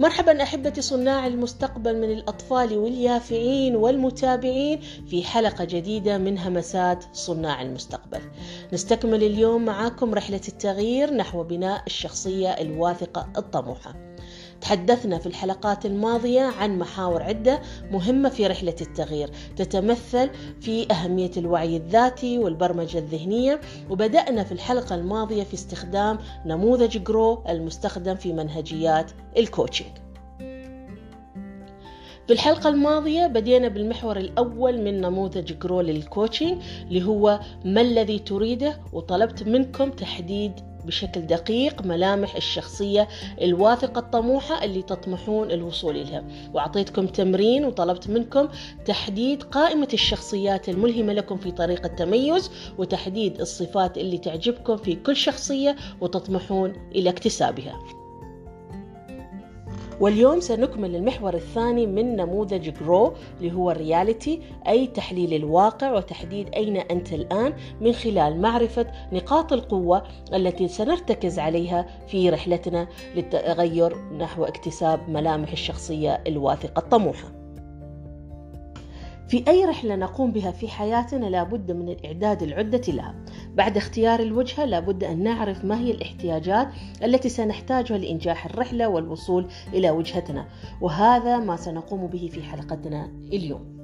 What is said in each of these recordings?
مرحبا أحبتي صناع المستقبل من الأطفال واليافعين والمتابعين في حلقة جديدة من همسات صناع المستقبل. نستكمل اليوم معاكم رحلة التغيير نحو بناء الشخصية الواثقة الطموحة. تحدثنا في الحلقات الماضية عن محاور عدة مهمة في رحلة التغيير. تتمثل في أهمية الوعي الذاتي والبرمجة الذهنية وبدأنا في الحلقة الماضية في استخدام نموذج GROW المستخدم في منهجيات ال coaching في الحلقة الماضية بدينا بالمحور الأول من نموذج GROW لل coaching اللي هو ما الذي تريده وطلبت منكم تحديد بشكل دقيق ملامح الشخصية الواثقة الطموحة اللي تطمحون الوصول إليها. وأعطيتكم تمرين وطلبت منكم تحديد قائمة الشخصيات الملهمة لكم في طريق التميز وتحديد الصفات اللي تعجبكم في كل شخصية وتطمحون إلى اكتسابها. واليوم سنكمل المحور الثاني من نموذج GROW اللي هو ال reality أي تحليل الواقع وتحديد أين أنت الآن من خلال معرفة نقاط القوة التي سنرتكز عليها في رحلتنا للتغير نحو اكتساب ملامح الشخصية الواثقة الطموحة. في أي رحلة نقوم بها في حياتنا لابد من الإعداد العدة لها. بعد اختيار الوجهة لابد أن نعرف ما هي الاحتياجات التي سنحتاجها لإنجاح الرحلة والوصول إلى وجهتنا وهذا ما سنقوم به في حلقتنا اليوم.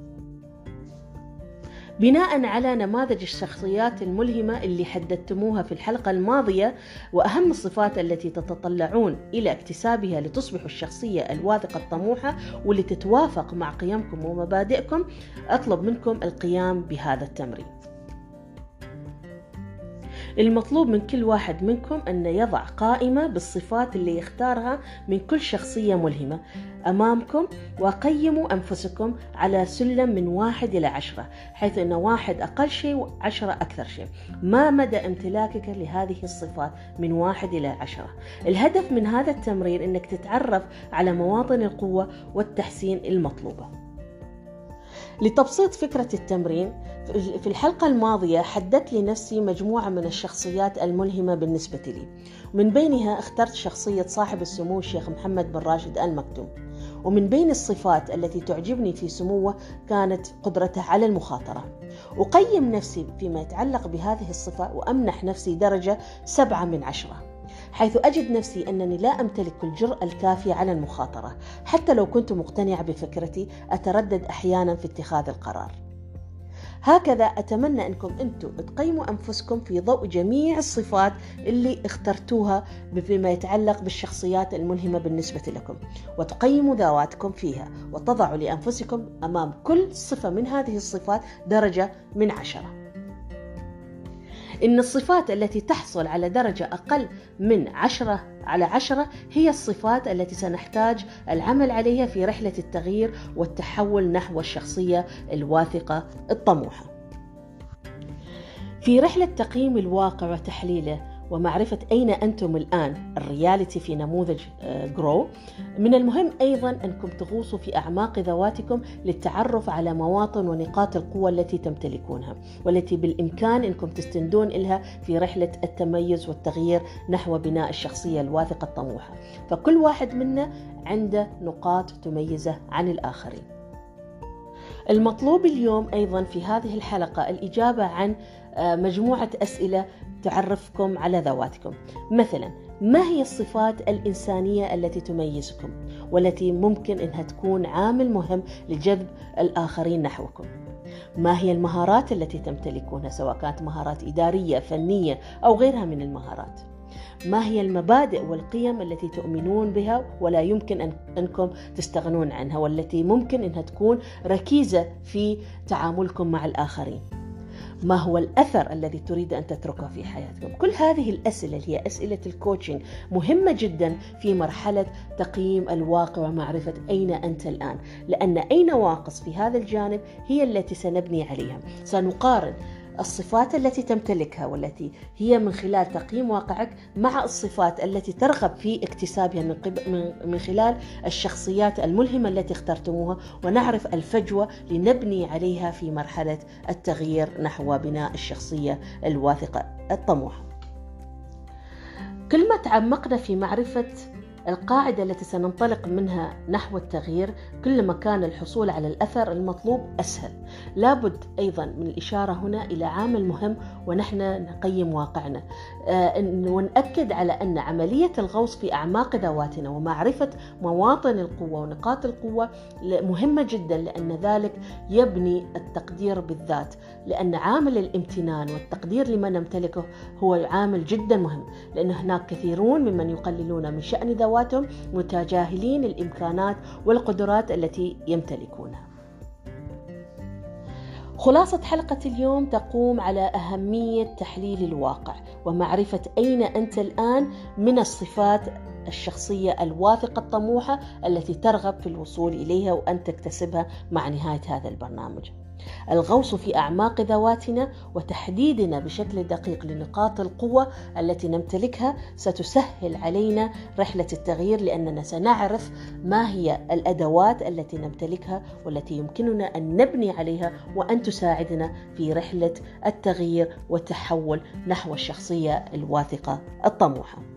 بناء على نماذج الشخصيات الملهمة اللي حددتموها في الحلقة الماضية وأهم الصفات التي تتطلعون إلى اكتسابها لتصبحوا الشخصية الواثقة الطموحة واللي تتوافق مع قيمكم ومبادئكم أطلب منكم القيام بهذا التمرين. المطلوب من كل واحد منكم أن يضع قائمة بالصفات اللي يختارها من كل شخصية ملهمة أمامكم وقيموا أنفسكم على سلم من واحد إلى عشرة حيث أن واحد أقل شيء وعشرة أكثر شيء. ما مدى امتلاكك لهذه الصفات من واحد إلى عشرة؟ الهدف من هذا التمرين أنك تتعرف على مواطن القوة والتحسين المطلوبة. لتبسيط فكرة التمرين في الحلقة الماضية حددت لنفسي مجموعة من الشخصيات الملهمة بالنسبة لي. من بينها اخترت شخصية صاحب السمو الشيخ محمد بن راشد آل مكتوم ومن بين الصفات التي تعجبني في سموه كانت قدرته على المخاطرة. أقيم نفسي فيما يتعلق بهذه الصفة وأمنح نفسي درجة سبعة من عشرة. حيث أجد نفسي أنني لا أمتلك الجرأة الكافية على المخاطرة حتى لو كنت مقتنعة بفكرتي أتردد أحيانا في اتخاذ القرار. هكذا أتمنى أنكم أنتم تقيموا أنفسكم في ضوء جميع الصفات اللي اخترتوها بما يتعلق بالشخصيات الملهمة بالنسبة لكم وتقيموا ذواتكم فيها وتضعوا لأنفسكم أمام كل صفة من هذه الصفات درجة من عشرة. إن الصفات التي تحصل على درجة أقل من عشرة على عشرة هي الصفات التي سنحتاج العمل عليها في رحلة التغيير والتحول نحو الشخصية الواثقة الطموحة. في رحلة تقييم الواقع وتحليله ومعرفة أين أنتم الآن ال reality في نموذج GROW آه، من المهم أيضا أنكم تغوصوا في أعماق ذواتكم للتعرف على مواطن ونقاط القوة التي تمتلكونها والتي بالإمكان أنكم تستندون إلها في رحلة التميز والتغيير نحو بناء الشخصية الواثقة الطموحة. فكل واحد منا عنده نقاط تميزه عن الآخرين. المطلوب اليوم أيضا في هذه الحلقة الإجابة عن آه، مجموعة أسئلة تعرفكم على ذواتكم. مثلا ما هي الصفات الإنسانية التي تميزكم والتي ممكن أنها تكون عامل مهم لجذب الآخرين نحوكم؟ ما هي المهارات التي تمتلكونها سواء كانت مهارات إدارية فنية أو غيرها من المهارات؟ ما هي المبادئ والقيم التي تؤمنون بها ولا يمكن أن أنكم تستغنون عنها والتي ممكن أنها تكون ركيزة في تعاملكم مع الآخرين؟ ما هو الأثر الذي تريد أن تتركه في حياتكم؟ كل هذه الأسئلة هي أسئلة الكوتشنج مهمة جدا في مرحلة تقييم الواقع ومعرفة أين أنت الآن لأن أي نواقص في هذا الجانب هي التي سنبني عليها. سنقارن الصفات التي تمتلكها والتي هي من خلال تقييم واقعك مع الصفات التي ترغب في اكتسابها من, من خلال الشخصيات الملهمة التي اخترتموها ونعرف الفجوة لنبني عليها في مرحلة التغيير نحو بناء الشخصية الواثقة الطموحة. كل ما تعمقنا في معرفة القاعدة التي سننطلق منها نحو التغيير كلما كان الحصول على الأثر المطلوب أسهل. لابد أيضا من الإشارة هنا إلى عامل مهم ونحن نقيم واقعنا. آه، ونأكد على أن عملية الغوص في أعماق ذواتنا ومعرفة مواطن القوة ونقاط القوة مهمة جدا لأن ذلك يبني التقدير بالذات. لأن عامل الامتنان والتقدير لما نمتلكه هو عامل جدا مهم لأن هناك كثيرون ممن يقللون من شأن ذواتهم متجاهلين الإمكانات والقدرات التي يمتلكونها خلاصة حلقة اليوم تقوم على أهمية تحليل الواقع ومعرفة أين أنت الآن من الصفات الشخصية الواثقة الطموحة التي ترغب في الوصول إليها وأن تكتسبها مع نهاية هذا البرنامج. الغوص في أعماق ذواتنا وتحديدنا بشكل دقيق لنقاط القوة التي نمتلكها ستسهل علينا رحلة التغيير لأننا سنعرف ما هي الأدوات التي نمتلكها والتي يمكننا أن نبني عليها وأن تساعدنا في رحلة التغيير والتحول نحو الشخصية الواثقة الطموحة.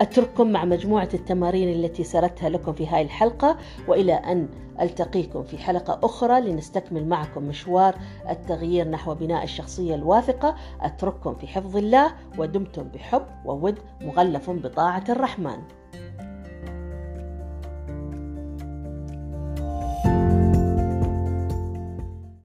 أترككم مع مجموعة التمارين التي سردتها لكم في هذه الحلقة وإلى أن ألتقيكم في حلقة أخرى لنستكمل معكم مشوار التغيير نحو بناء الشخصية الواثقة. أترككم في حفظ الله ودمتم بحب وود مغلف بطاعة الرحمن.